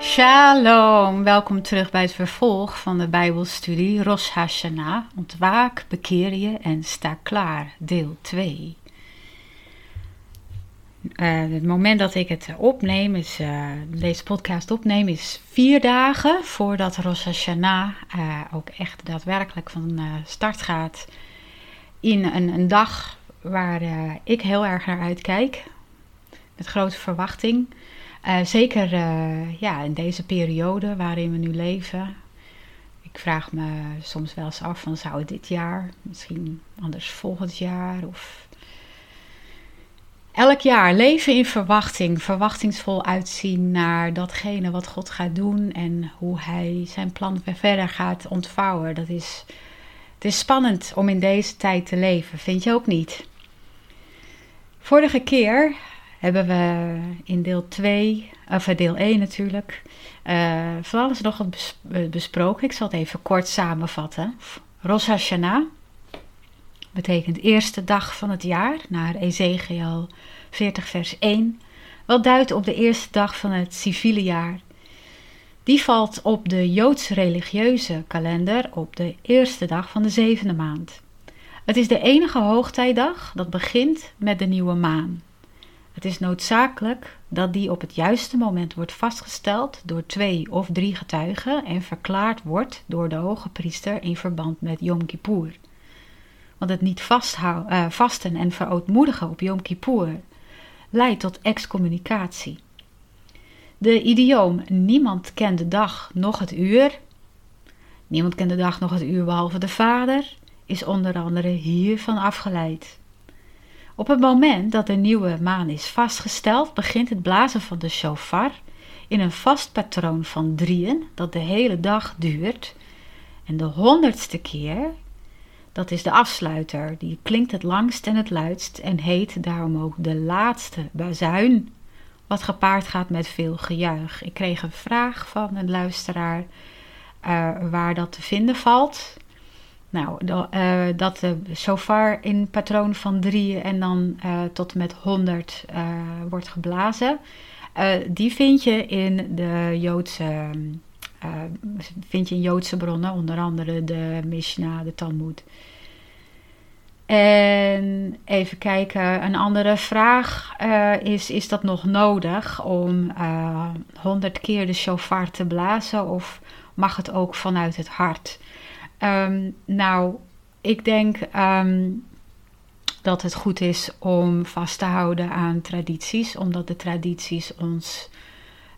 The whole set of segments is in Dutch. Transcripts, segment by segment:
Shalom, welkom terug bij het vervolg van de Bijbelstudie Rosh Hashanah. Ontwaak, bekeer je en sta klaar, deel 2. Uh, het moment dat ik het opneem, is, uh, deze podcast opneem, is vier dagen voordat Rosh Hashanah ook echt daadwerkelijk van start gaat. In een, een dag waar ik heel erg naar uitkijk, met grote verwachting. Zeker ja, in deze periode waarin we nu leven. Ik vraag me soms wel eens af van zou het dit jaar, misschien anders volgend jaar of elk jaar leven in verwachting, verwachtingsvol uitzien naar datgene wat God gaat doen en hoe Hij zijn plan weer verder gaat ontvouwen. Dat is, het is spannend om in deze tijd te leven, vind je ook niet? Vorige keer hebben we in deel 2, of deel 1 natuurlijk, uh, van alles nog wat besproken. Ik zal het even kort samenvatten. Rosh Hashanah betekent eerste dag van het jaar, naar Ezekiel 40 vers 1, wat duidt op de eerste dag van het civiele jaar. Die valt op de Joodse religieuze kalender op de eerste dag van de zevende maand. Het is de enige hoogtijdag dat begint met de nieuwe maan. Het is noodzakelijk dat die op het juiste moment wordt vastgesteld door twee of drie getuigen en verklaard wordt door de hoge priester in verband met Yom Kippur. Want het niet uh, vasten en verootmoedigen op Yom Kippur leidt tot excommunicatie. De idioom niemand kent de dag nog het uur, niemand kent de dag nog het uur behalve de vader, is onder andere hiervan afgeleid. Op het moment dat de nieuwe maan is vastgesteld, begint het blazen van de shofar in een vast patroon van drieën dat de hele dag duurt. En de honderdste keer dat is de afsluiter. Die klinkt het langst en het luidst en heet daarom ook de laatste bazuin, wat gepaard gaat met veel gejuich. Ik kreeg een vraag van een luisteraar uh, waar dat te vinden valt. Nou, uh, dat de shofar in patroon van drie en dan uh, tot met 100 wordt geblazen. die vind je in de Joodse, vind je in Joodse bronnen, onder andere de Mishnah, de Talmud. En even kijken, een andere vraag uh, is: is dat nog nodig om uh, 100 keer de shofar te blazen of mag het ook vanuit het hart? Um, nou, ik denk um, dat het goed is om vast te houden aan tradities, omdat de tradities ons,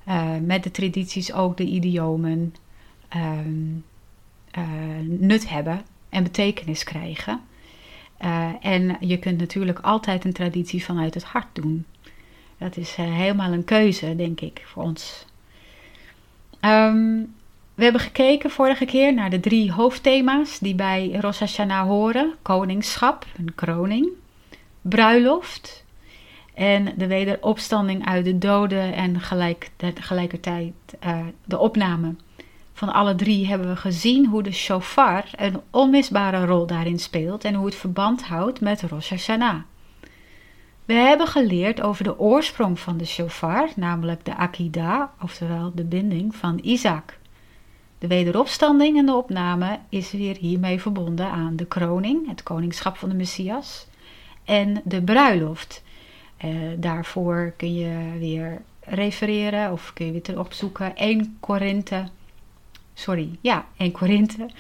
uh, met de tradities ook de idiomen um, nut hebben en betekenis krijgen. Uh, en je kunt natuurlijk altijd een traditie vanuit het hart doen. Dat is helemaal een keuze, denk ik, voor ons. Um, we hebben gekeken vorige keer naar de drie hoofdthema's die bij Rosh Hashanah horen: koningschap, een kroning, bruiloft en de wederopstanding uit de doden en gelijk, tegelijkertijd uh, de opname van alle drie hebben we gezien hoe de shofar een onmisbare rol daarin speelt en hoe het verband houdt met Rosh Hashanah. We hebben geleerd over de oorsprong van de shofar, namelijk de akida, oftewel de binding van Isaac. De wederopstanding en de opname is weer hiermee verbonden aan de kroning, het koningschap van de Messias, en de bruiloft. Eh, daarvoor kun je weer refereren of kun je weer opzoeken 1 Korinthe sorry, ja, 1 Korinthe.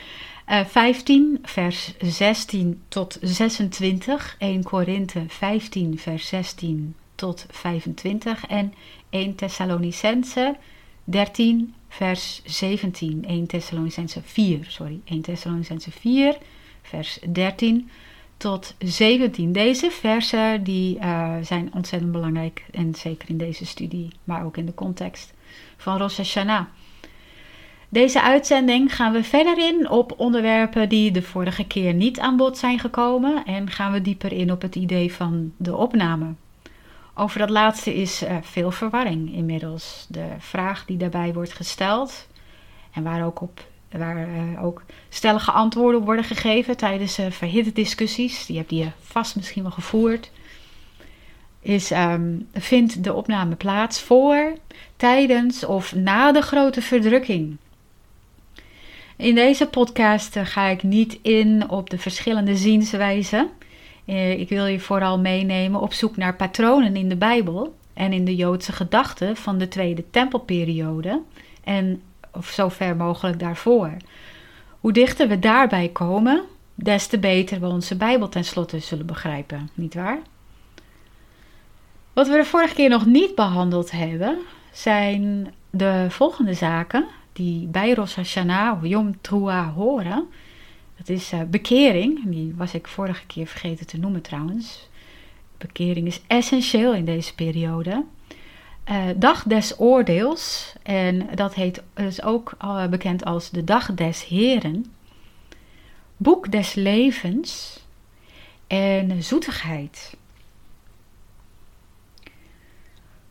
Uh, 15, vers 16 tot 26. 1 Korinthe 15, vers 16 tot 25. En 1 Thessalonicense 13, vers 17. 1 Thessalonicense 4, sorry. 1 Thessalonicense 4, vers 13 tot 17. Deze versen die, uh, zijn ontzettend belangrijk. En zeker in deze studie, maar ook in de context van Rosh Hashanah. Deze uitzending gaan we verder in op onderwerpen die de vorige keer niet aan bod zijn gekomen en gaan we dieper in op het idee van de opname. Over dat laatste is uh, veel verwarring inmiddels. De vraag die daarbij wordt gesteld en waar ook, op, waar, uh, ook stellige antwoorden worden gegeven tijdens uh, verhitte discussies, die heb je vast misschien wel gevoerd, is, um, vindt de opname plaats voor, tijdens of na de grote verdrukking? In deze podcast ga ik niet in op de verschillende zienswijzen. Ik wil je vooral meenemen op zoek naar patronen in de Bijbel en in de Joodse gedachten van de Tweede Tempelperiode en of zo ver mogelijk daarvoor. Hoe dichter we daarbij komen, des te beter we onze Bijbel tenslotte zullen begrijpen, nietwaar? Wat we de vorige keer nog niet behandeld hebben, zijn de volgende zaken die bij Rosh Hashanah of Yom Teruah horen. Dat is uh, bekering, die was ik vorige keer vergeten te noemen trouwens. Bekering is essentieel in deze periode. Uh, dag des oordeels, en dat heet dus ook uh, bekend als de dag des heren. Boek des levens en zoetigheid.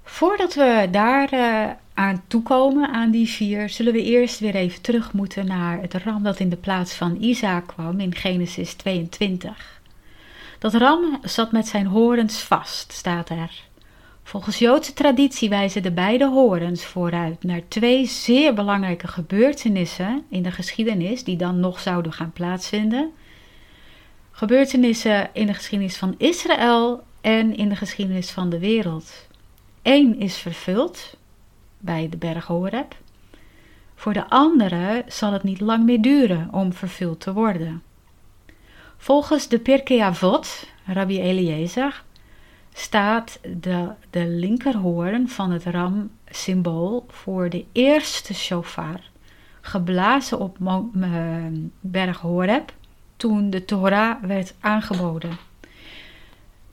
Voordat we daar aan toekomen, aan die vier, zullen we eerst weer even terug moeten naar het ram dat in de plaats van Isaac kwam in Genesis 22. Dat ram zat met zijn horens vast, staat er. Volgens Joodse traditie wijzen de beide horens vooruit naar twee zeer belangrijke gebeurtenissen in de geschiedenis die dan nog zouden gaan plaatsvinden. Gebeurtenissen in de geschiedenis van Israël en in de geschiedenis van de wereld. Eén is vervuld bij de berg Horeb. Voor de andere zal het niet lang meer duren om vervuld te worden. Volgens de Pirkei Avot, Rabbi Eliezer, staat de, de linkerhoorn van het ram symbool voor de eerste shofar, geblazen op berg Horeb toen de Torah werd aangeboden.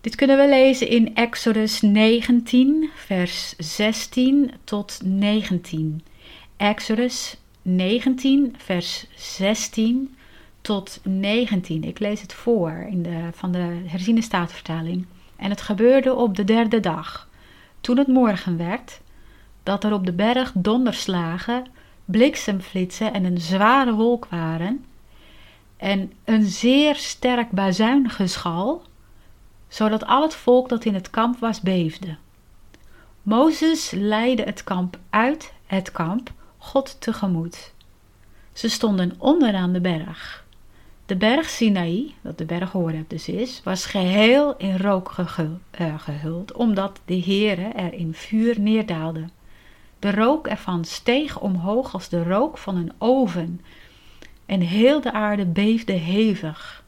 Dit kunnen we lezen in Exodus 19, vers 16 tot 19. Exodus 19, vers 16 tot 19. Ik lees het voor in de, van de herziene staatvertaling. En het gebeurde op de derde dag, toen het morgen werd, dat er op de berg donderslagen, bliksemflitsen en een zware wolk waren, en een zeer sterk bazuingeschal zodat al het volk dat in het kamp was beefde. Mozes leidde het kamp uit het kamp God tegemoet. Ze stonden onderaan de berg. De berg Sinaï, dat de berg Horeb dus is, was geheel in rook eh, gehuld, omdat de Heere er in vuur neerdaalde. De rook ervan steeg omhoog als de rook van een oven, en heel de aarde beefde hevig.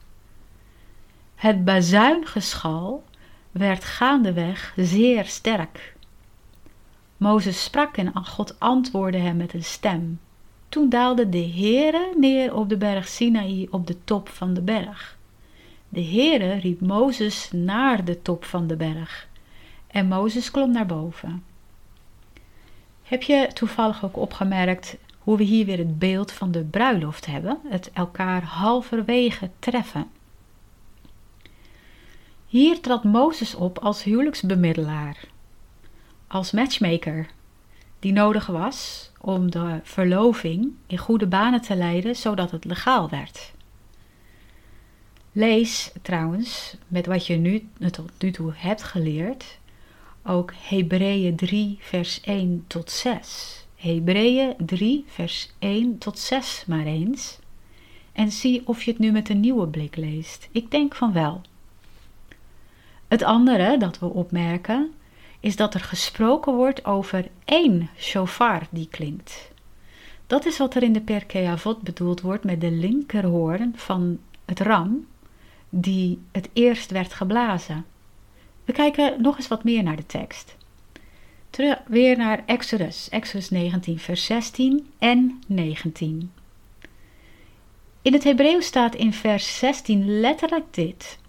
Het bazuingeschal werd gaandeweg zeer sterk. Mozes sprak en God antwoordde hem met een stem. Toen daalde de Heere neer op de berg Sinaï op de top van de berg. De Heere riep Mozes naar de top van de berg en Mozes klom naar boven. Heb je toevallig ook opgemerkt hoe we hier weer het beeld van de bruiloft hebben, het elkaar halverwege treffen? Hier trad Mozes op als huwelijksbemiddelaar, als matchmaker, die nodig was om de verloving in goede banen te leiden, zodat het legaal werd. Lees trouwens, met wat je nu tot nu toe hebt geleerd, ook Hebreeën 3, vers 1 tot 6. Hebreeën 3, vers 1 tot 6 maar eens. En zie of je het nu met een nieuwe blik leest. Ik denk van wel. Het andere dat we opmerken is dat er gesproken wordt over één shofar die klinkt. Dat is wat er in de Perkei Avot bedoeld wordt met de linkerhoorn van het ram die het eerst werd geblazen. We kijken nog eens wat meer naar de tekst. Terug weer naar Exodus, Exodus 19, vers 16 en 19. In het Hebreeuws staat in vers 16 letterlijk dit: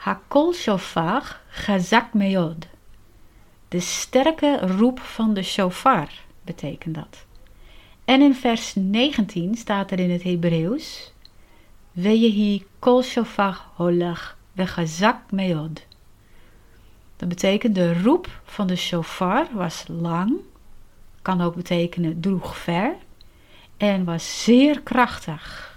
Hakol shofar chazak meod. De sterke roep van de shofar betekent dat. En in vers 19 staat er in het Hebreeuws: Weyehi kol shofar holach vechazak meod. Dat betekent de roep van de shofar was lang, kan ook betekenen droeg ver en was zeer krachtig.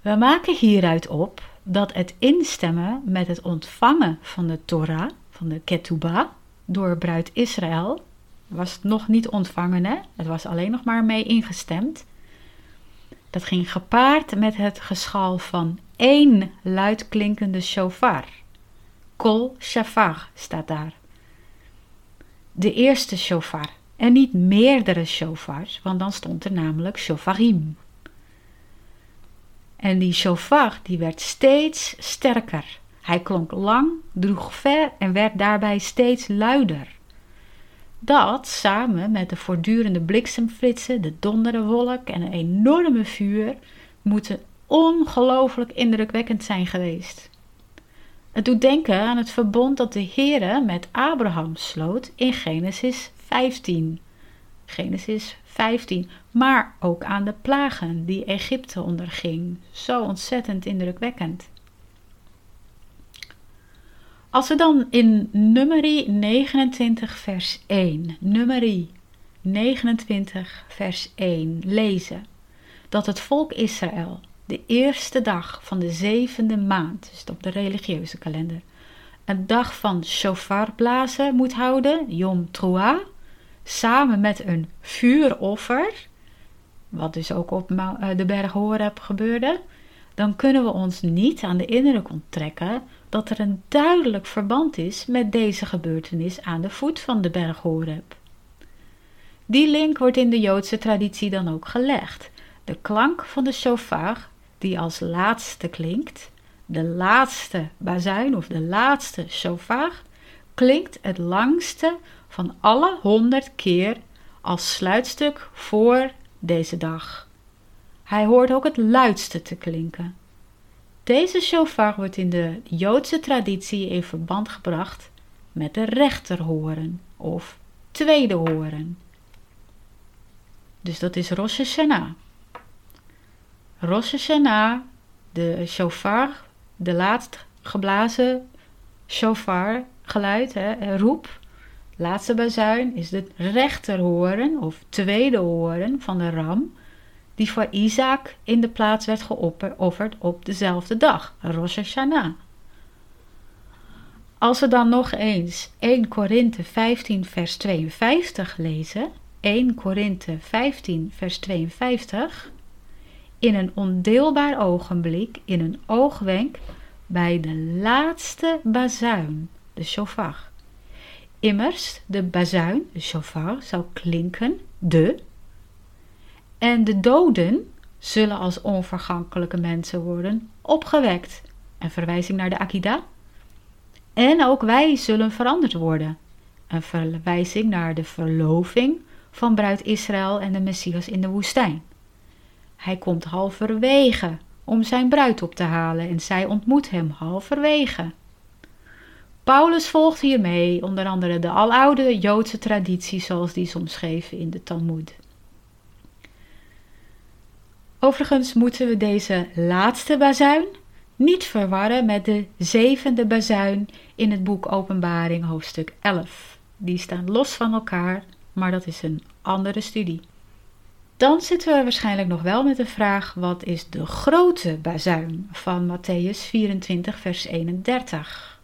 We maken hieruit op dat het instemmen met het ontvangen van de Torah, van de Ketubah, door bruid Israël, was het nog niet ontvangen, hè? het was alleen nog maar mee ingestemd. Dat ging gepaard met het geschal van één luidklinkende shofar. Kol shafar staat daar. De eerste shofar en niet meerdere shofars, want dan stond er namelijk shofarim. En die shofar die werd steeds sterker. Hij klonk lang, droeg ver en werd daarbij steeds luider. Dat, samen met de voortdurende bliksemflitsen, de donderwolk en een enorme vuur, moeten ongelooflijk indrukwekkend zijn geweest. Het doet denken aan het verbond dat de Heere met Abraham sloot in Genesis 15. Genesis 15, maar ook aan de plagen die Egypte onderging. Zo ontzettend indrukwekkend. Als we dan in Nummerie 29 vers 1, Nummerie 29 vers 1 lezen dat het volk Israël de eerste dag van de zevende maand, dus op de religieuze kalender, een dag van shofarblazen moet houden, Yom Truah, samen met een vuuroffer, wat dus ook op eh, de berg Horeb gebeurde, dan kunnen we ons niet aan de indruk onttrekken dat er een duidelijk verband is met deze gebeurtenis aan de voet van de berg Horeb. Die link wordt in de Joodse traditie dan ook gelegd. De klank van de shofar, die als laatste klinkt, de laatste bazuin of de laatste shofar, klinkt het langste van alle honderd keer als sluitstuk voor deze dag. Hij hoort ook het luidste te klinken. Deze shofar wordt in de Joodse traditie in verband gebracht met de rechterhoren of tweede horen. Dus dat is Rosh Hashanah. Rosh Hashanah, de shofar, de laatst geblazen shofar geluid, hè, roep, laatste bazuin is de rechterhoren of tweede horen van de ram die voor Isaac in de plaats werd geofferd op dezelfde dag, Rosh Hashanah. Als we dan nog eens 1 Korinthe 15 vers 52 lezen, 1 Korinthe 15 vers 52, in een ondeelbaar ogenblik, in een oogwenk, bij de laatste bazuin, de shofar. Immers, de bazuin, de shofar, zou klinken, de, en de doden zullen als onvergankelijke mensen worden opgewekt. Een verwijzing naar de Akida. En ook wij zullen veranderd worden. Een verwijzing naar de verloving van bruid Israël en de Messias in de woestijn. Hij komt halverwege om zijn bruid op te halen en zij ontmoet hem halverwege. Paulus volgt hiermee onder andere de aloude Joodse traditie zoals die soms geven in de Talmud. Overigens moeten we deze laatste bazuin niet verwarren met de zevende bazuin in het boek Openbaring hoofdstuk 11. Die staan los van elkaar, maar dat is een andere studie. Dan zitten we waarschijnlijk nog wel met de vraag: wat is de grote bazuin van Matthäus 24, vers 31?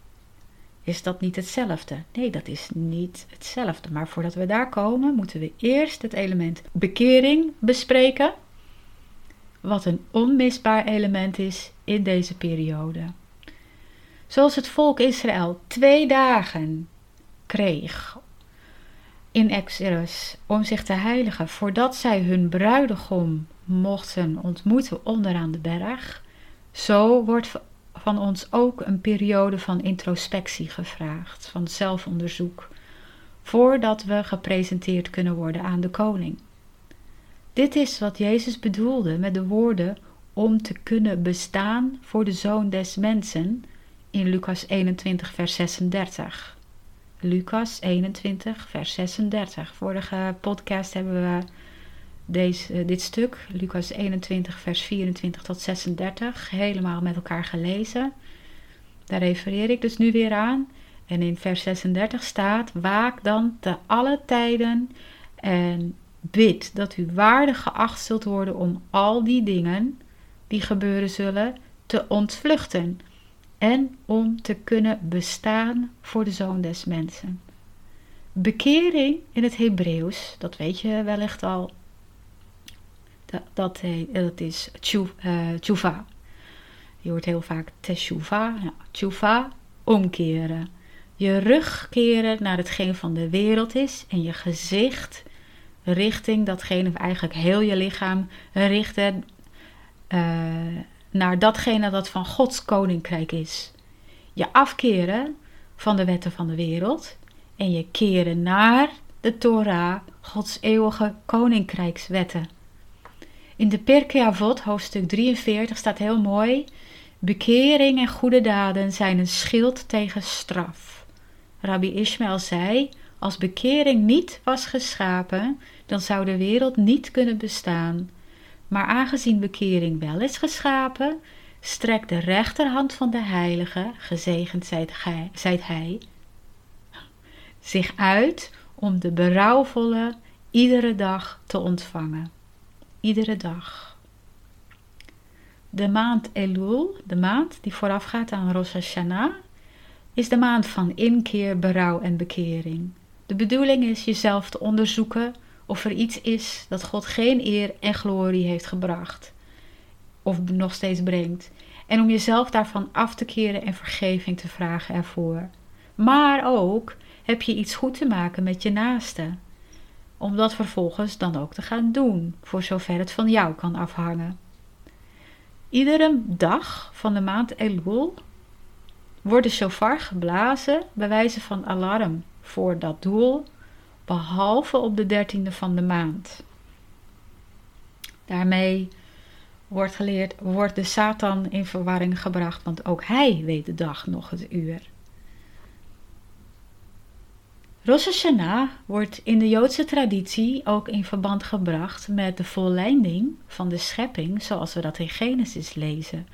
Is dat niet hetzelfde? Nee, dat is niet hetzelfde. Maar voordat we daar komen, moeten we eerst het element bekering bespreken wat een onmisbaar element is in deze periode. Zoals het volk Israël twee dagen kreeg in Exodus om zich te heiligen voordat zij hun bruidegom mochten ontmoeten onderaan de berg, zo wordt van ons ook een periode van introspectie gevraagd, van zelfonderzoek, voordat we gepresenteerd kunnen worden aan de koning. Dit is wat Jezus bedoelde met de woorden om te kunnen bestaan voor de zoon des mensen in Lucas 21, vers 36. Lucas 21, vers 36. Vorige podcast hebben we deze, eh, dit stuk, Lucas 21, vers 24 tot 36, helemaal met elkaar gelezen. Daar refereer ik dus nu weer aan. En in vers 36 staat: Waak dan te alle tijden en bid dat u waardig geacht zult worden om al die dingen die gebeuren zullen te ontvluchten en om te kunnen bestaan voor de zoon des mensen. Bekering in het Hebreeuws, dat weet je wellicht al, dat, dat, dat is tshuva. Eh, je hoort heel vaak teshuva, ja, omkeren. Je rug keren naar hetgeen van de wereld is en je gezicht richting datgene, of eigenlijk heel je lichaam richten uh, naar datgene dat van Gods koninkrijk is. Je afkeren van de wetten van de wereld en je keren naar de Torah, Gods eeuwige koninkrijkswetten. In de Pirkei Avot, hoofdstuk 43, staat heel mooi: Bekering en goede daden zijn een schild tegen straf. Rabbi Ishmael zei: Als bekering niet was geschapen, dan zou de wereld niet kunnen bestaan. Maar aangezien bekering wel is geschapen, strekt de rechterhand van de heilige, gezegend zijt hij, zich uit om de berouwvolle iedere dag te ontvangen. Iedere dag. De maand Elul, de maand die voorafgaat aan Rosh Hashanah, is de maand van inkeer, berouw en bekering. De bedoeling is jezelf te onderzoeken of er iets is dat God geen eer en glorie heeft gebracht, of nog steeds brengt, en om jezelf daarvan af te keren en vergeving te vragen ervoor. Maar ook heb je iets goed te maken met je naaste, om dat vervolgens dan ook te gaan doen, voor zover het van jou kan afhangen. Iedere dag van de maand Elul wordt de geblazen bij wijze van alarm voor dat doel behalve op de dertiende van de maand. Daarmee wordt geleerd, wordt de Satan in verwarring gebracht, want ook hij weet de dag nog het uur. Rosh Hashanah wordt in de Joodse traditie ook in verband gebracht met de volleinding van de schepping, zoals we dat in Genesis lezen.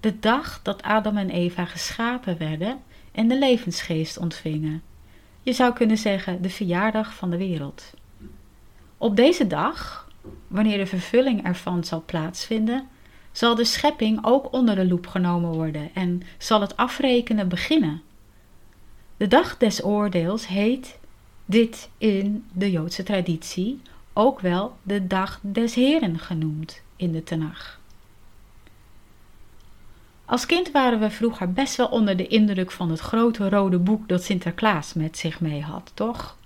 De dag dat Adam en Eva geschapen werden en de levensgeest ontvingen. Je zou kunnen zeggen de verjaardag van de wereld. Op deze dag, wanneer de vervulling ervan zal plaatsvinden, zal de schepping ook onder de loep genomen worden en zal het afrekenen beginnen. De dag des oordeels heet dit in de Joodse traditie ook wel de dag des Heren genoemd in de Tenach. Als kind waren we vroeger best wel onder de indruk van het grote rode boek dat Sinterklaas met zich mee had, toch?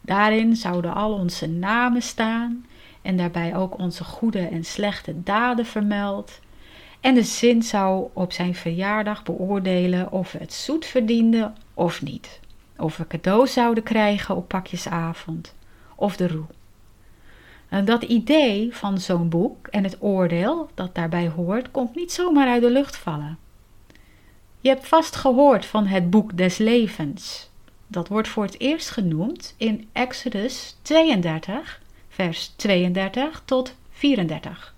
Daarin zouden al onze namen staan en daarbij ook onze goede en slechte daden vermeld. En de Sint zou op zijn verjaardag beoordelen of we het zoet verdienden of niet. Of we cadeaus zouden krijgen op pakjesavond of de roe. En dat idee van zo'n boek en het oordeel dat daarbij hoort, komt niet zomaar uit de lucht vallen. Je hebt vast gehoord van het boek des levens. Dat wordt voor het eerst genoemd in Exodus 32, vers 32 tot 34.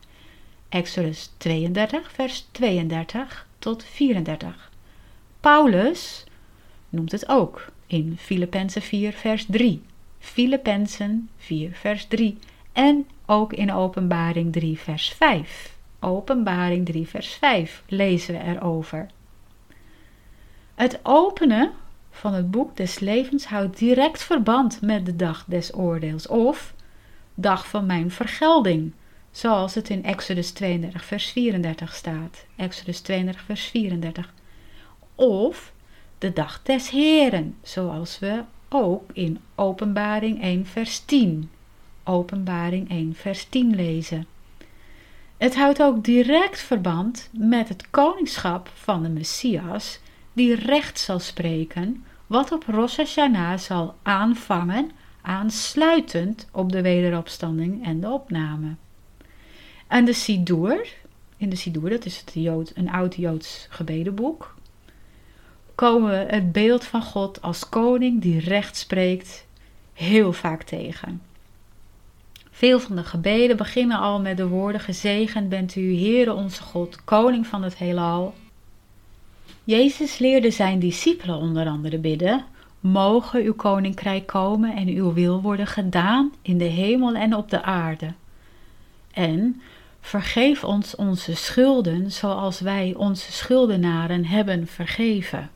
Exodus 32, vers 32 tot 34. Paulus noemt het ook in Filippenzen 4, vers 3. Filippenzen 4, vers 3 en ook in Openbaring 3, vers 5. Openbaring 3, vers 5 lezen we erover. Het openen van het boek des levens houdt direct verband met de dag des oordeels of dag van mijn vergelding, zoals het in Exodus 32, vers 34 staat. Exodus 32, vers 34. Of de dag des Heren, zoals we ook in Openbaring 1, vers 10 Openbaring 1, vers 10 lezen. Het houdt ook direct verband met het koningschap van de Messias, die recht zal spreken, wat op Rosh Hashanah zal aanvangen, aansluitend op de wederopstanding en de opname. En de Sidur, in de Sidur, dat is het Jood, een oud Joods gebedenboek, komen we het beeld van God als koning die recht spreekt heel vaak tegen. Veel van de gebeden beginnen al met de woorden: Gezegend bent u, Heere onze God, koning van het heelal. Jezus leerde zijn discipelen onder andere bidden: Mogen uw koninkrijk komen en uw wil worden gedaan in de hemel en op de aarde. En vergeef ons onze schulden zoals wij onze schuldenaren hebben vergeven.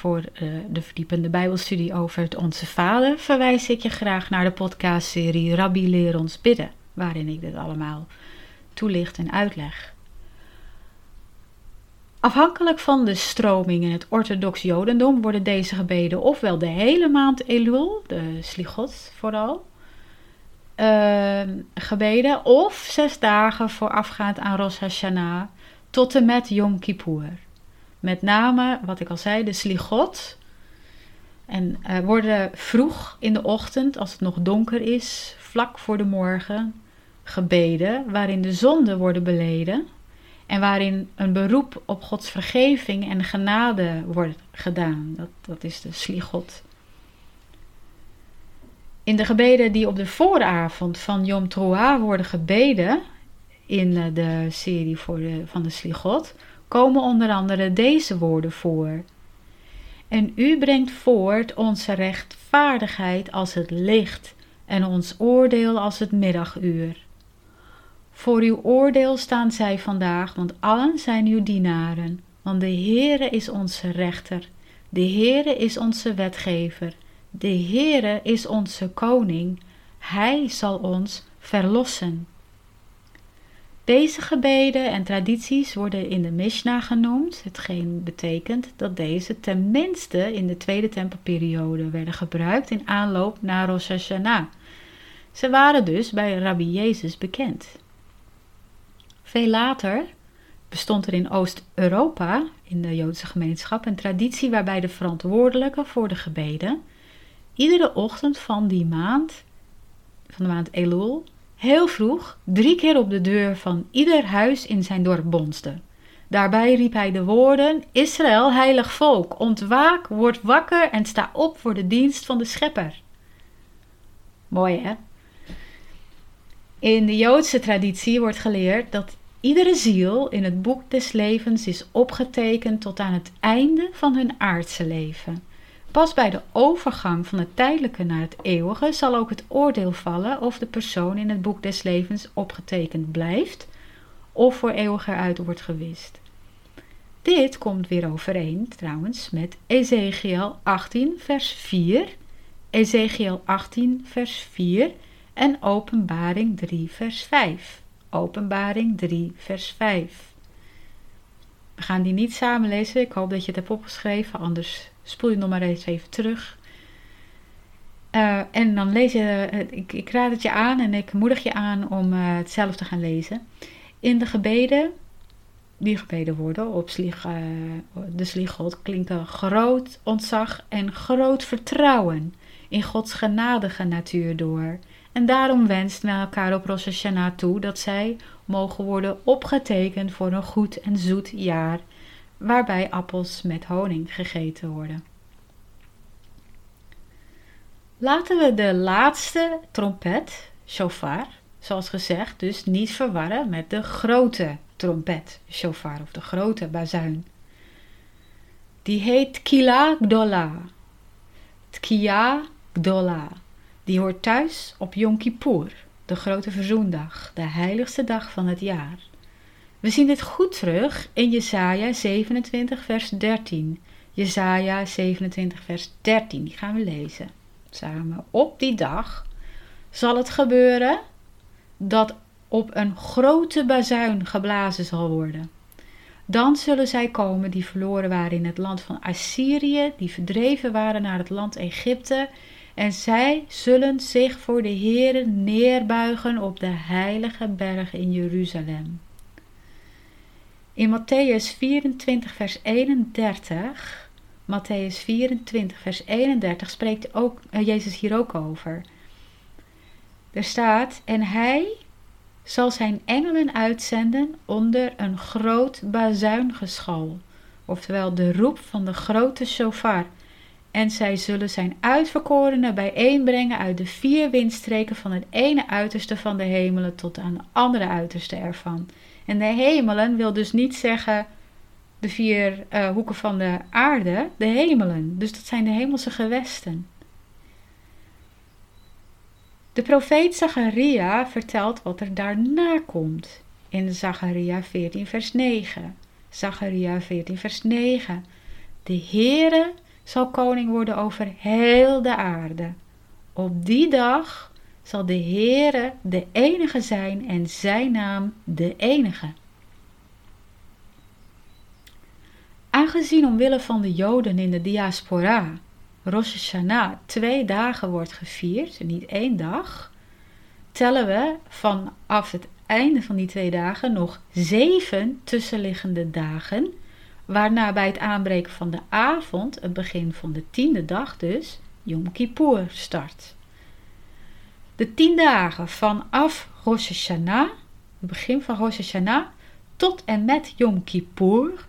Voor uh, de verdiepende Bijbelstudie over het Onze Vader verwijs ik je graag naar de podcastserie Rabbi Leer ons bidden, waarin ik dit allemaal toelicht en uitleg. Afhankelijk van de stroming in het orthodox Jodendom worden deze gebeden ofwel de hele maand Elul, de Slichot vooral, uh, gebeden, of zes dagen voorafgaand aan Rosh Hashanah tot en met Yom Kippur. Met name, wat ik al zei, de Slichot. En uh, worden vroeg in de ochtend, als het nog donker is, vlak voor de morgen, gebeden, waarin de zonden worden beleden en waarin een beroep op Gods vergeving en genade wordt gedaan. Dat, dat is de slichot. In de gebeden die op de vooravond van Yom Teruah worden gebeden, in eh, de serie voor de, van de slichot, komen onder andere deze woorden voor. En u brengt voort onze rechtvaardigheid als het licht en ons oordeel als het middaguur. Voor uw oordeel staan zij vandaag, want allen zijn uw dienaren. Want de Heere is onze rechter, de Heere is onze wetgever, de Heere is onze koning. Hij zal ons verlossen. Deze gebeden en tradities worden in de Mishnah genoemd, hetgeen betekent dat deze tenminste in de tweede tempelperiode werden gebruikt in aanloop naar Rosh Hashanah. Ze waren dus bij Rabbi Jezus bekend. Veel later bestond er in Oost-Europa, in de Joodse gemeenschap, een traditie waarbij de verantwoordelijke voor de gebeden iedere ochtend van die maand, van de maand Elul, heel vroeg drie keer op de deur van ieder huis in zijn dorp bonste. Daarbij riep hij de woorden: Israël, heilig volk, ontwaak, word wakker en sta op voor de dienst van de Schepper. Mooi hè? In de Joodse traditie wordt geleerd dat Iedere ziel in het boek des levens is opgetekend tot aan het einde van hun aardse leven. Pas bij de overgang van het tijdelijke naar het eeuwige zal ook het oordeel vallen of de persoon in het boek des levens opgetekend blijft of voor eeuwig eruit wordt gewist. Dit komt weer overeen trouwens met Ezekiel 18 vers 4, Ezekiel 18 vers 4 en Openbaring 3 vers 5. Openbaring 3, vers 5. We gaan die niet samen lezen. Ik hoop dat je het hebt opgeschreven, anders spoel je nog maar eens even terug. Uh, en dan lees je, uh, ik, ik, raad het je aan en ik moedig je aan om uh, het zelf te gaan lezen. In de gebeden, die gebeden worden op slieg, de sliegod, klinken groot ontzag en groot vertrouwen in Gods genadige natuur door. En daarom wenst men elkaar op Rosh Hashanah toe dat zij mogen worden opgetekend voor een goed en zoet jaar, waarbij appels met honing gegeten worden. Laten we de laatste trompet, shofar, zoals gezegd, dus niet verwarren met de grote trompet, shofar of de grote bazuin. Die heet Kila Gdola. Tkia Gdola. Die hoort thuis op Yom Kippur, de grote verzoendag, de heiligste dag van het jaar. We zien dit goed terug in Jesaja 27 vers 13. Jesaja 27 vers 13, die gaan we lezen. Samen. Op die dag zal het gebeuren dat op een grote bazuin geblazen zal worden. Dan zullen zij komen die verloren waren in het land van Assyrië, die verdreven waren naar het land Egypte en zij zullen zich voor de Heere neerbuigen op de heilige berg in Jeruzalem. In Matthäus 24, vers 31, Matthäus 24, vers 31 spreekt ook, uh, Jezus hier ook over. Er staat, en hij zal zijn engelen uitzenden onder een groot bazuingeschal oftewel de roep van de grote shofar. En zij zullen zijn uitverkorenen bijeenbrengen uit de vier windstreken van het ene uiterste van de hemelen tot aan de andere uiterste ervan. En de hemelen wil dus niet zeggen de vier uh, hoeken van de aarde, de hemelen. Dus dat zijn de hemelse gewesten. De profeet Zacharia vertelt wat er daarna komt in Zacharia 14 vers 9. Zacharia 14 vers 9. De Heere zal koning worden over heel de aarde. Op die dag zal de Heere de enige zijn en zijn naam de enige. Aangezien omwille van de Joden in de diaspora Rosh Hashanah twee dagen wordt gevierd, niet één dag, tellen we vanaf het einde van die twee dagen nog zeven tussenliggende dagen, waarna bij het aanbreken van de avond, het begin van de tiende dag dus, Yom Kippur start. De tien dagen vanaf Rosh Hashanah, het begin van Rosh Hashanah, tot en met Yom Kippur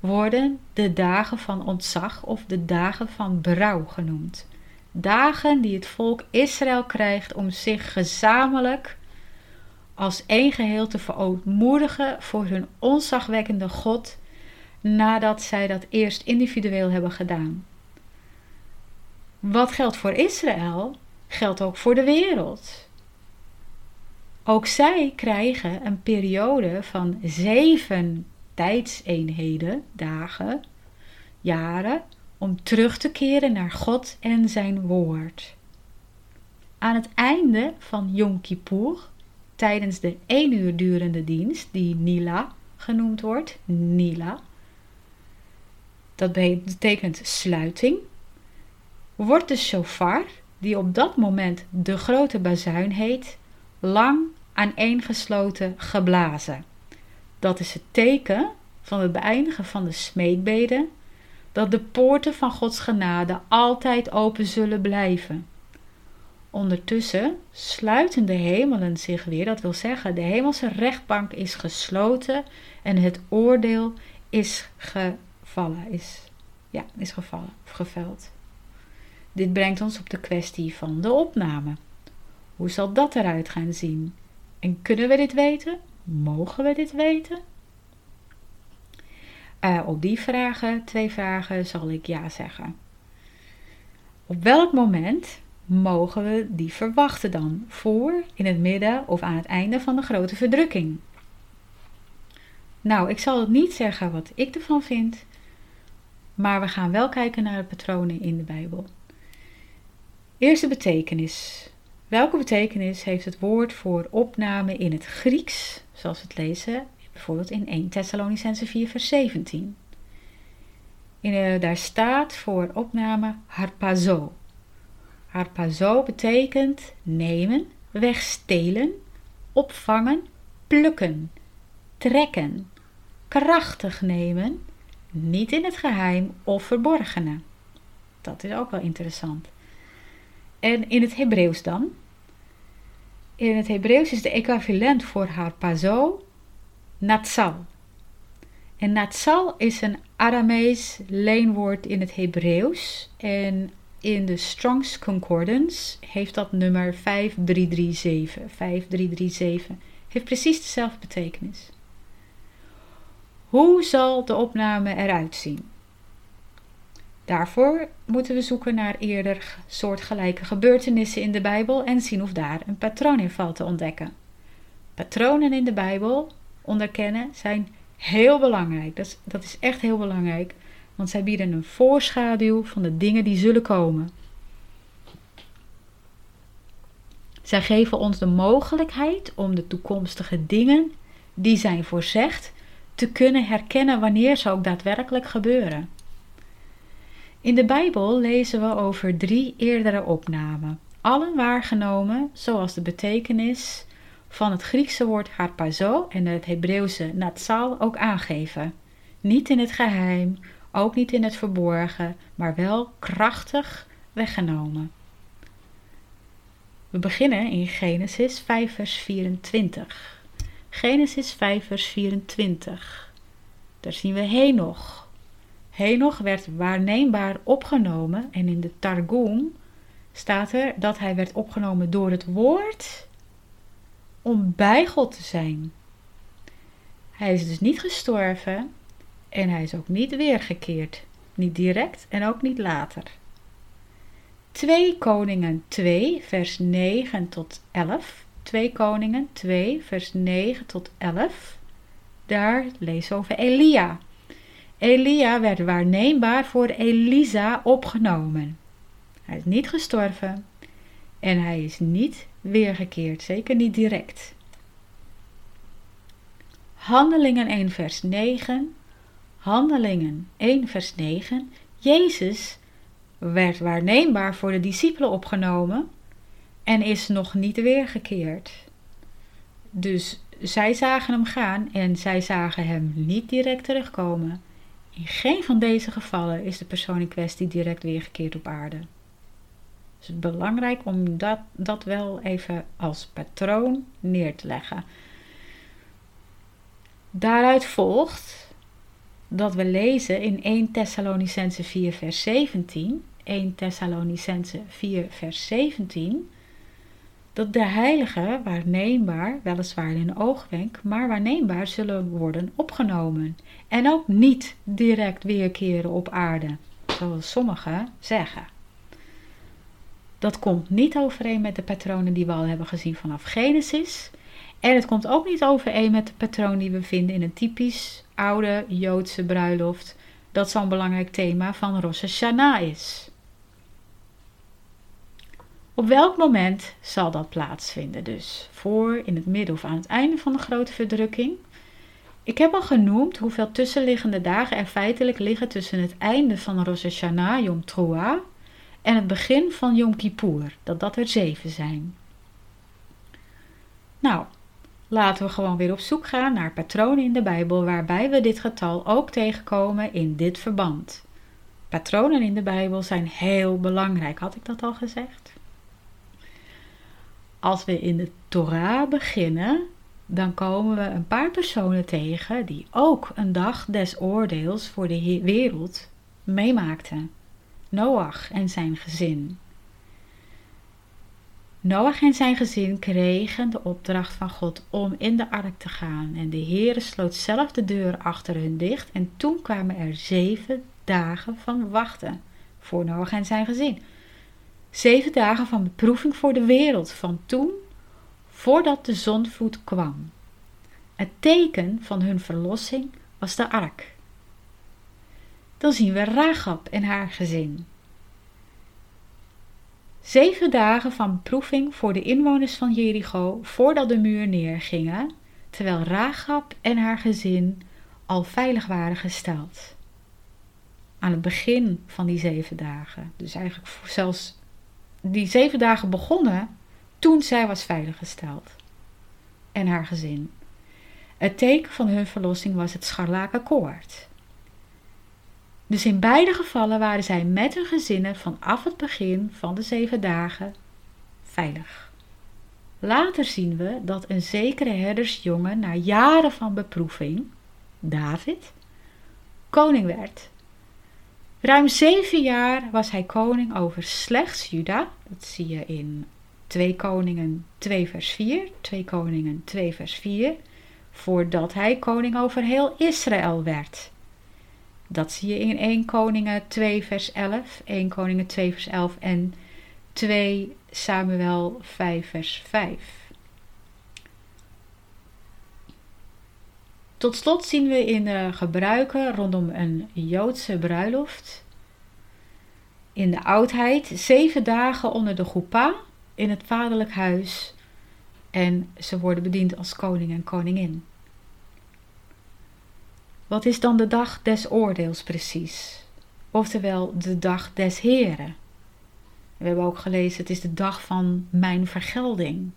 worden de dagen van ontzag of de dagen van berouw genoemd. Dagen die het volk Israël krijgt om zich gezamenlijk als één geheel te verootmoedigen voor hun onzagwekkende God nadat zij dat eerst individueel hebben gedaan. Wat geldt voor Israël, geldt ook voor de wereld. Ook zij krijgen een periode van zeven tijdseenheden, dagen, jaren, om terug te keren naar God en zijn woord. Aan het einde van Yom Kippur, tijdens de één uur durende dienst, die Nila genoemd wordt, Nila, dat betekent sluiting, wordt de shofar, die op dat moment de grote bazuin heet, lang aaneengesloten geblazen. Dat is het teken van het beëindigen van de smeekbeden, dat de poorten van Gods genade altijd open zullen blijven. Ondertussen sluiten de hemelen zich weer, dat wil zeggen, de hemelse rechtbank is gesloten en het oordeel is gevallen, is, ja, is gevallen, geveld. Dit brengt ons op de kwestie van de opname. Hoe zal dat eruit gaan zien? En kunnen we dit weten? Mogen we dit weten? Uh, op die vragen, twee vragen, zal ik ja zeggen. Op welk moment mogen we die verwachten dan? Voor, in het midden of aan het einde van de grote verdrukking? Nou, ik zal het niet zeggen wat ik ervan vind, maar we gaan wel kijken naar de patronen in de Bijbel. Eerste betekenis. Welke betekenis heeft het woord voor opname in het Grieks, zoals we het lezen, bijvoorbeeld in 1 Thessalonicense 4 vers 17? In, uh, daar staat voor opname harpazo. Harpazo betekent nemen, wegstelen, opvangen, plukken, trekken, krachtig nemen, niet in het geheim of verborgene. Dat is ook wel interessant. En in het Hebreeuws dan? In het Hebreeuws is de equivalent voor harpazo natsal. En natsal is een Aramees leenwoord in het Hebreeuws. En in de Strong's Concordance heeft dat nummer 5337. 5337 heeft precies dezelfde betekenis. Hoe zal de opname eruit zien? Daarvoor moeten we zoeken naar eerder soortgelijke gebeurtenissen in de Bijbel en zien of daar een patroon in valt te ontdekken. Patronen in de Bijbel onderkennen zijn heel belangrijk. Dat is, dat is echt heel belangrijk, want zij bieden een voorschaduw van de dingen die zullen komen. Zij geven ons de mogelijkheid om de toekomstige dingen die zijn voorzegd te kunnen herkennen wanneer ze ook daadwerkelijk gebeuren. In de Bijbel lezen we over drie eerdere opnamen, allen waargenomen zoals de betekenis van het Griekse woord harpazo en het Hebreeuwse natsal ook aangeven. Niet in het geheim, ook niet in het verborgen, maar wel krachtig weggenomen. We beginnen in Genesis 5 vers 24. Genesis 5 vers 24. Daar zien we Henoch. Henoch werd waarneembaar opgenomen en in de Targum staat er dat hij werd opgenomen door het woord om bij God te zijn. Hij is dus niet gestorven en hij is ook niet weergekeerd. Niet direct en ook niet later. 2 Koningen 2, vers 9 tot 11. 2 Koningen 2, vers 9 tot 11. Daar lees over Elia. Elia werd waarneembaar voor Elisa opgenomen. Hij is niet gestorven en hij is niet weergekeerd, zeker niet direct. Handelingen 1 vers 9. Handelingen 1 vers 9. Jezus werd waarneembaar voor de discipelen opgenomen en is nog niet weergekeerd. Dus zij zagen hem gaan en zij zagen hem niet direct terugkomen. In geen van deze gevallen is de persoon in kwestie direct weergekeerd op aarde. Dus het is belangrijk om dat, dat wel even als patroon neer te leggen. Daaruit volgt dat we lezen in 1 Thessalonicense 4 vers 17, 1 Thessalonicense 4 vers 17, dat de heiligen waarneembaar, weliswaar in een oogwenk, maar waarneembaar zullen worden opgenomen en ook niet direct weerkeren op aarde, zoals sommigen zeggen. Dat komt niet overeen met de patronen die we al hebben gezien vanaf Genesis. En het komt ook niet overeen met de patroon die we vinden in een typisch oude Joodse bruiloft, dat zo'n belangrijk thema van Rosh Hashanah is. Op welk moment zal dat plaatsvinden dus? Voor, in het midden of aan het einde van de grote verdrukking? Ik heb al genoemd hoeveel tussenliggende dagen er feitelijk liggen tussen het einde van Rosh Hashanah, Yom Teruah, en het begin van Yom Kippur, dat dat er zeven zijn. Nou, laten we gewoon weer op zoek gaan naar patronen in de Bijbel waarbij we dit getal ook tegenkomen in dit verband. Patronen in de Bijbel zijn heel belangrijk, had ik dat al gezegd? Als we in de Torah beginnen, dan komen we een paar personen tegen die ook een dag des oordeels voor de wereld meemaakten. Noach en zijn gezin. Noach en zijn gezin kregen de opdracht van God om in de ark te gaan. En de Heere sloot zelf de deur achter hun dicht. En toen kwamen er zeven dagen van wachten voor Noach en zijn gezin. Zeven dagen van beproeving voor de wereld, van toen, voordat de zonvloed kwam. Het teken van hun verlossing was de ark dan zien we Ragab en haar gezin. Zeven dagen van beproeving voor de inwoners van Jericho voordat de muur neergingen, terwijl Ragab en haar gezin al veilig waren gesteld. Aan het begin van die zeven dagen, dus eigenlijk zelfs die zeven dagen begonnen toen zij was veiliggesteld. En haar gezin. Het teken van hun verlossing was het scharlakenkoord. Dus in beide gevallen waren zij met hun gezinnen vanaf het begin van de zeven dagen veilig. Later zien we dat een zekere herdersjongen na jaren van beproeving, David, koning werd. Ruim zeven jaar was hij koning over slechts Juda. Dat zie je in 2 Koningen 2 vers 4, 2 Koningen 2 vers 4, voordat hij koning over heel Israël werd. Dat zie je in 1 Koningen 2 vers 11, 1 Koningen 2 vers 11 en 2 Samuel 5 vers 5. Tot slot zien we in de gebruiken rondom een Joodse bruiloft in de oudheid zeven dagen onder de goepa in het vaderlijk huis en ze worden bediend als koning en koningin. Wat is dan de dag des oordeels precies? Oftewel de dag des Heren. We hebben ook gelezen, het is de dag van mijn vergelding.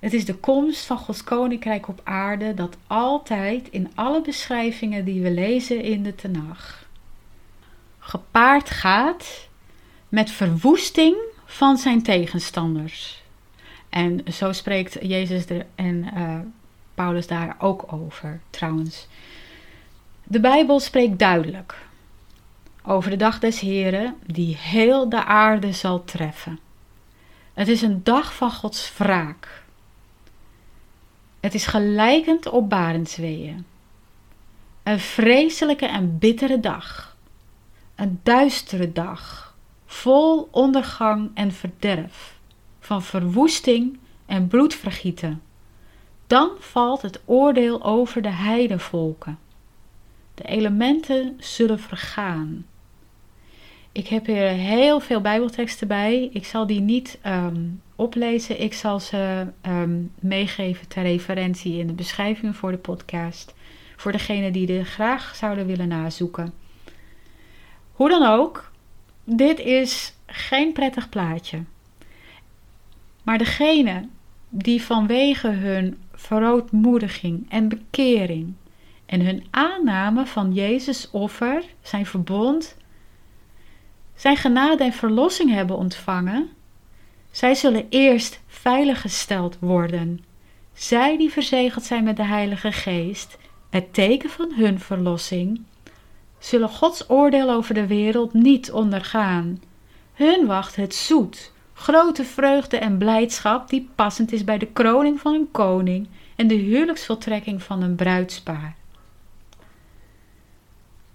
Het is de komst van Gods koninkrijk op aarde dat altijd in alle beschrijvingen die we lezen in de Tenach gepaard gaat met verwoesting van zijn tegenstanders. En zo spreekt Jezus er en uh, Paulus daar ook over, trouwens. De Bijbel spreekt duidelijk over de dag des Heren die heel de aarde zal treffen. Het is een dag van Gods wraak. Het is gelijkend op Barendsweeën. Een vreselijke en bittere dag. Een duistere dag, vol ondergang en verderf, van verwoesting en bloedvergieten. Dan valt het oordeel over de heidevolken. De elementen zullen vergaan. Ik heb hier heel veel Bijbelteksten bij. Ik zal die niet ehm, oplezen. Ik zal ze ehm, meegeven ter referentie in de beschrijving voor de podcast. Voor degenen die er graag zouden willen nazoeken. Hoe dan ook, dit is geen prettig plaatje. Maar degene die vanwege hun verootmoediging en bekering en hun aanname van Jezus offer, zijn verbond, zijn genade en verlossing hebben ontvangen, zij zullen eerst veiliggesteld worden. Zij die verzegeld zijn met de Heilige Geest, het teken van hun verlossing, zullen Gods oordeel over de wereld niet ondergaan. Hun wacht het zoet, grote vreugde en blijdschap die passend is bij de kroning van een koning en de huwelijksvoltrekking van een bruidspaar.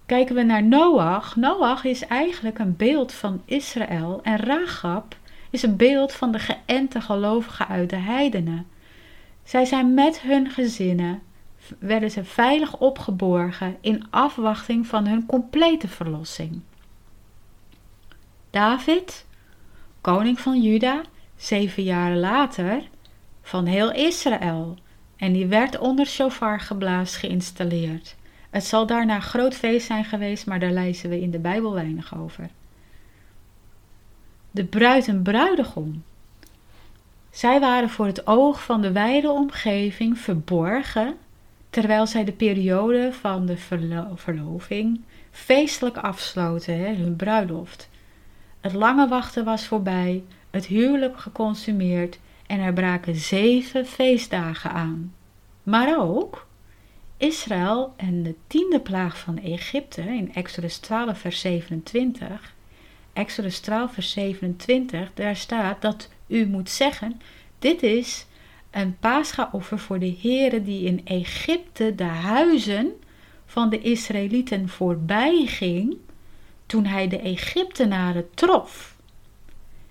Kijken we naar Noach. Noach is eigenlijk een beeld van Israël en Ragab is een beeld van de geënte gelovigen uit de heidenen. Zij zijn met hun gezinnen, werden ze veilig opgeborgen in afwachting van hun complete verlossing. David, koning van Juda, zeven jaar later, van heel Israël, en die werd onder shofar geblaas geïnstalleerd. Het zal daarna groot feest zijn geweest, maar daar lezen we in de Bijbel weinig over. De bruid en bruidegom. Zij waren voor het oog van de wijde omgeving verborgen, terwijl zij de periode van de verloving feestelijk afsloten, hè, hun bruiloft. Het lange wachten was voorbij, het huwelijk geconsumeerd en er braken zeven feestdagen aan. Maar ook Israël en de tiende plaag van Egypte in Exodus 12, vers 27. Exodus 12, vers 27, daar staat dat u moet zeggen: Dit is een paaschaoffer voor de Heere die in Egypte de huizen van de Israëlieten voorbij ging toen hij de Egyptenaren trof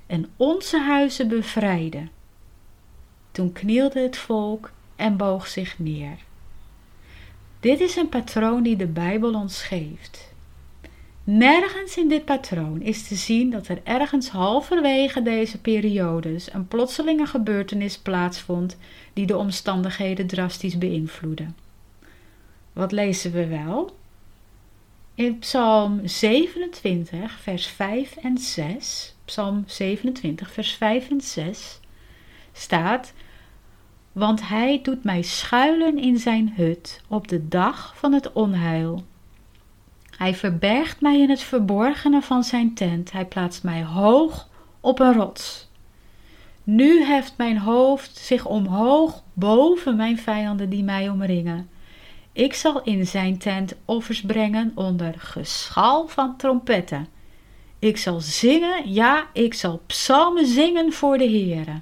en onze huizen bevrijdde. Toen knielde het volk en boog zich neer. Dit is een patroon die de Bijbel ons geeft. Nergens in dit patroon is te zien dat er ergens halverwege deze periodes een plotselinge gebeurtenis plaatsvond die de omstandigheden drastisch beïnvloedde. Wat lezen we wel? In Psalm 27, vers 5 en 6, Psalm 27, vers 5 en 6, staat: want hij doet mij schuilen in zijn hut op de dag van het onheil. Hij verbergt mij in het verborgene van zijn tent, hij plaatst mij hoog op een rots. Nu heft mijn hoofd zich omhoog boven mijn vijanden die mij omringen. Ik zal in zijn tent offers brengen onder geschal van trompetten. Ik zal zingen, ja, ik zal psalmen zingen voor de Heere.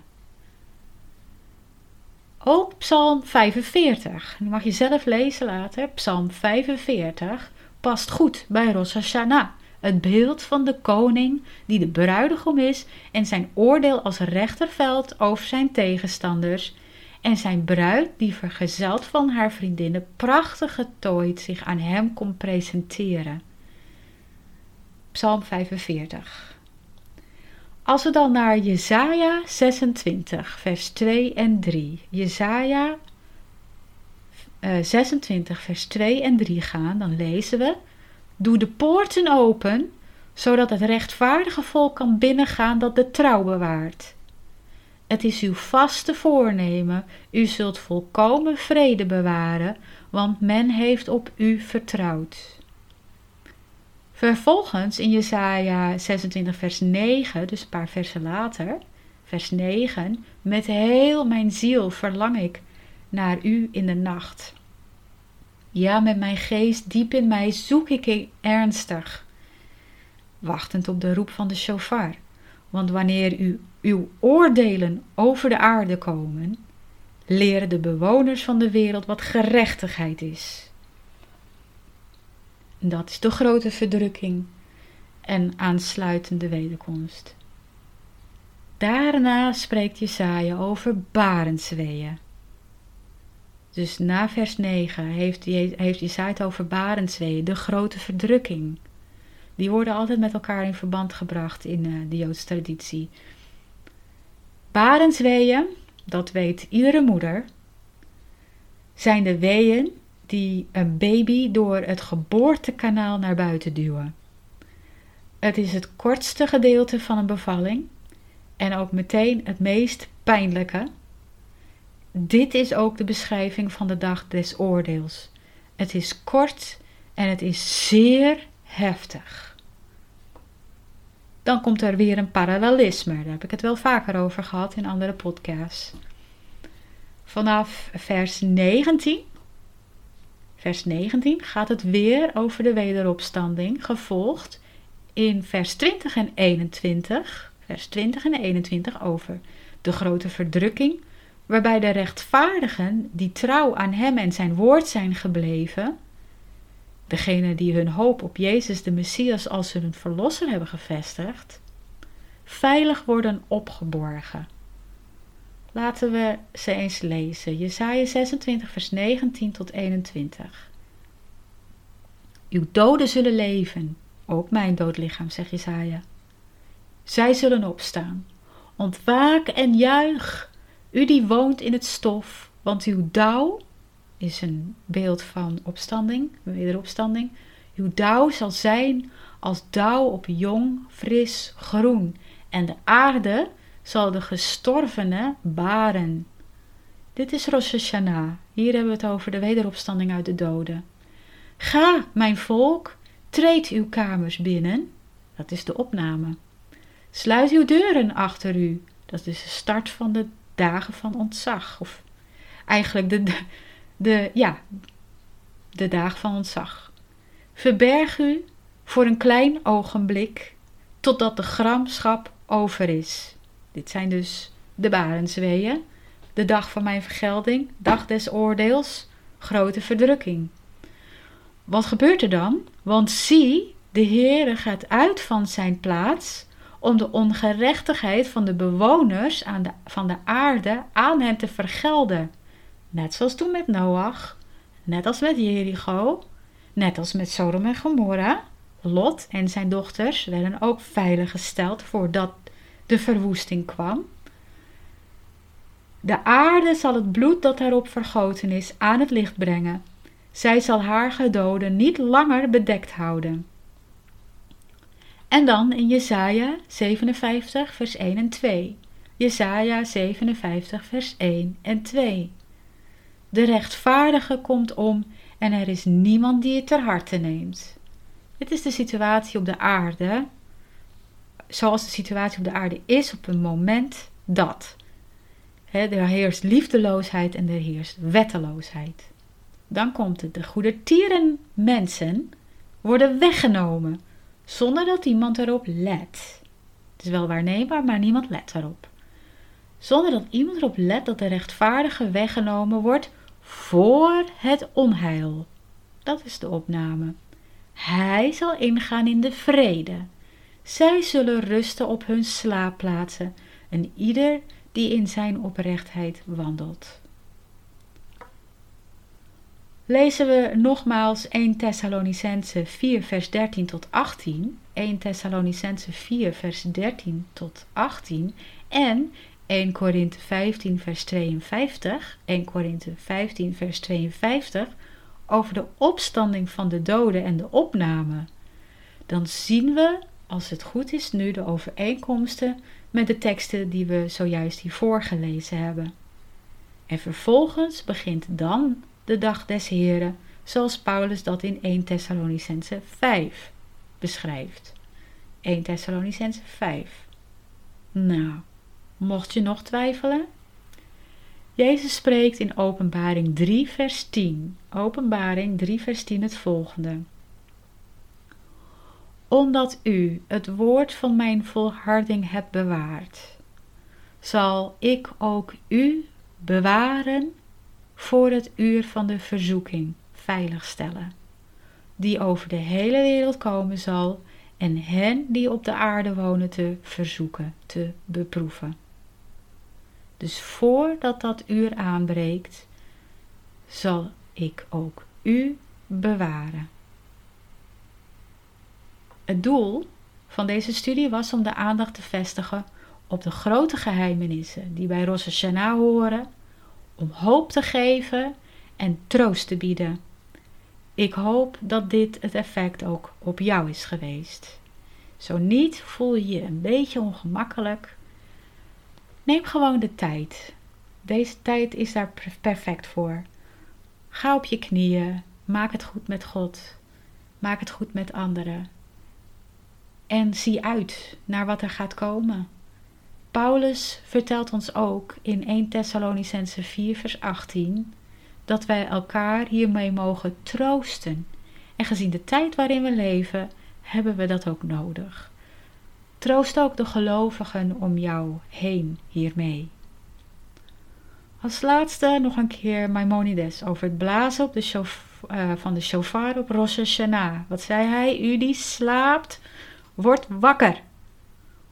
Ook Psalm 45, die mag je zelf lezen later. Psalm 45 past goed bij Rosh het beeld van de koning die de bruidegom is en zijn oordeel als rechterveld over zijn tegenstanders en zijn bruid die vergezeld van haar vriendinnen prachtig getooid zich aan hem komt presenteren. Psalm 45 als we dan naar Jesaja 26, vers 2 en 3. Jesaja uh, 26, vers 2 en 3 gaan, dan lezen we: Doe de poorten open, zodat het rechtvaardige volk kan binnengaan dat de trouw bewaart. Het is uw vaste voornemen, u zult volkomen vrede bewaren, want men heeft op u vertrouwd. Vervolgens in Jesaja 26 vers 9, dus een paar versen later, vers 9, met heel mijn ziel verlang ik naar u in de nacht. Ja, met mijn geest diep in mij zoek ik ernstig, wachtend op de roep van de shofar. Want wanneer u, uw oordelen over de aarde komen, leren de bewoners van de wereld wat gerechtigheid is. Dat is de grote verdrukking en aansluitende wederkomst. Daarna spreekt Jesaja over barensweeën. Dus na vers 9 heeft, heeft Jesaja het over barensweeën, de grote verdrukking. Die worden altijd met elkaar in verband gebracht in uh, de Joodse traditie. Barensweeën, dat weet iedere moeder, zijn de weeën die een baby door het geboortekanaal naar buiten duwen. Het is het kortste gedeelte van een bevalling en ook meteen het meest pijnlijke. Dit is ook de beschrijving van de dag des oordeels. Het is kort en het is zeer heftig. Dan komt er weer een parallelisme. Daar heb ik het wel vaker over gehad in andere podcasts. Vanaf vers 19 vers 19 gaat het weer over de wederopstanding, gevolgd in vers 20 en 21, vers 20 en 21 over de grote verdrukking, waarbij de rechtvaardigen die trouw aan Hem en Zijn woord zijn gebleven, degene die hun hoop op Jezus de Messias als hun verlosser hebben gevestigd, veilig worden opgeborgen. Laten we ze eens lezen. Jesaja 26 vers 19 tot 21. Uw doden zullen leven, ook mijn dood lichaam, zegt Jesaja. Zij zullen opstaan. Ontwaak en juich, u die woont in het stof, want uw dauw is een beeld van opstanding, wederopstanding. Uw dauw zal zijn als dauw op jong, fris, groen, en de aarde zal de gestorvene baren. Dit is Rosh Hashanah. Hier hebben we het over de wederopstanding uit de doden. Ga, mijn volk, treed uw kamers binnen. Dat is de opname. Sluit uw deuren achter u. Dat is de start van de dagen van ontzag. Of eigenlijk de, de, de ja, de dagen van ontzag. Verberg u voor een klein ogenblik, totdat de gramschap over is. Dit zijn dus de barensweeën, de dag van mijn vergelding, dag des oordeels, grote verdrukking. Wat gebeurt er dan? Want zie, de Heere gaat uit van zijn plaats om de ongerechtigheid van de bewoners aan de, van de aarde aan hem te vergelden. Net zoals toen met Noach, net als met Jericho, net als met Sodom en Gomorra. Lot en zijn dochters werden ook veilig gesteld voordat de verwoesting kwam. De aarde zal het bloed dat daarop vergoten is aan het licht brengen. Zij zal haar gedoden niet langer bedekt houden. En dan in Jesaja 57 vers 1 en 2. Jesaja 57 vers 1 en 2. De rechtvaardige komt om en er is niemand die het ter harte neemt. Dit is de situatie op de aarde zoals de situatie op de aarde is op een moment dat. er heerst liefdeloosheid en er heerst wetteloosheid. Dan komt het. De goede tieren mensen worden weggenomen zonder dat iemand erop let. Het is wel waarneembaar, maar niemand let erop. Zonder dat iemand erop let dat de rechtvaardige weggenomen wordt voor het onheil. Dat is de opname. Hij zal ingaan in de vrede. Zij zullen rusten op hun slaapplaatsen en ieder die in zijn oprechtheid wandelt. Lezen we nogmaals 1 Thessalonicense 4 vers 13 tot 18, 1 Thessalonicense 4 vers 13 tot 18 en 1 Korinthe 15 vers 52, 1 Korinthe 15 vers 52 over de opstanding van de doden en de opname, dan zien we als het goed is, nu de overeenkomsten met de teksten die we zojuist hiervoor gelezen hebben. En vervolgens begint dan de dag des Heren, zoals Paulus dat in 1 Thessalonicense 5 beschrijft. 1 Thessalonicense 5. Nou, mocht je nog twijfelen? Jezus spreekt in Openbaring 3, vers 10. Openbaring 3, vers 10 het volgende. Omdat u het woord van mijn volharding hebt bewaard, zal ik ook u bewaren voor het uur van de verzoeking veiligstellen, die over de hele wereld komen zal en hen die op de aarde wonen te verzoeken, te beproeven. Dus voordat dat uur aanbreekt, zal ik ook u bewaren. Het doel van deze studie was om de aandacht te vestigen op de grote geheimenissen die bij Rosh Hashanah horen, om hoop te geven en troost te bieden. Ik hoop dat dit het effect ook op jou is geweest. Zo niet voel je je een beetje ongemakkelijk. Neem gewoon de tijd. Deze tijd is daar perfect voor. Ga op je knieën. Maak het goed met God. Maak het goed met anderen. En zie uit naar wat er gaat komen. Paulus vertelt ons ook in 1 Thessalonicense 4 vers 18 dat wij elkaar hiermee mogen troosten. En gezien de tijd waarin we leven, hebben we dat ook nodig. Troost ook de gelovigen om jou heen hiermee. Als laatste nog een keer Maimonides over het blazen op de uh, van de shofar op Rosh Hashanah. Wat zei hij? U die slaapt, wordt wakker.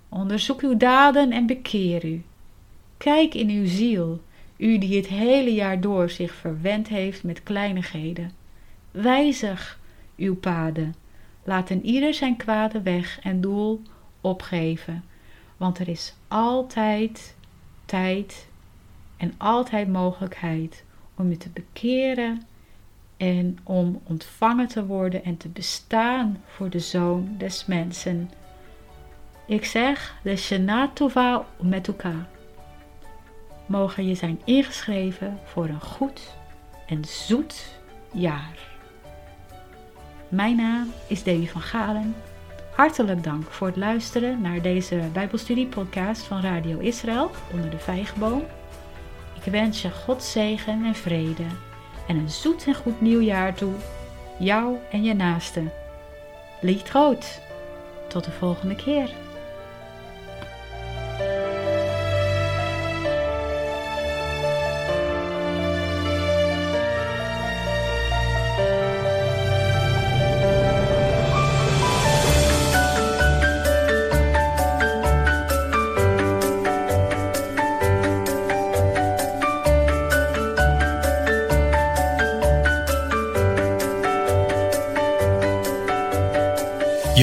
Onderzoek uw daden en bekeer u. Kijk in uw ziel, u die het hele jaar door zich verwend heeft met kleinigheden. Wijzig uw paden. Laat een ieder zijn kwade weg en doel opgeven. Want er is altijd tijd en altijd mogelijkheid om je te bekeren en om ontvangen te worden en te bestaan voor de Zoon des Mensen. Ik zeg de Shana Tova met elkaar. Mogen je zijn ingeschreven voor een goed en zoet jaar. Mijn naam is Davy van Galen. Hartelijk dank voor het luisteren naar deze Bijbelstudie-podcast van Radio Israël onder de vijgenboom. Ik wens je God zegen en vrede en een zoet en goed nieuwjaar toe, jou en je naasten. Lied groot. Tot de volgende keer.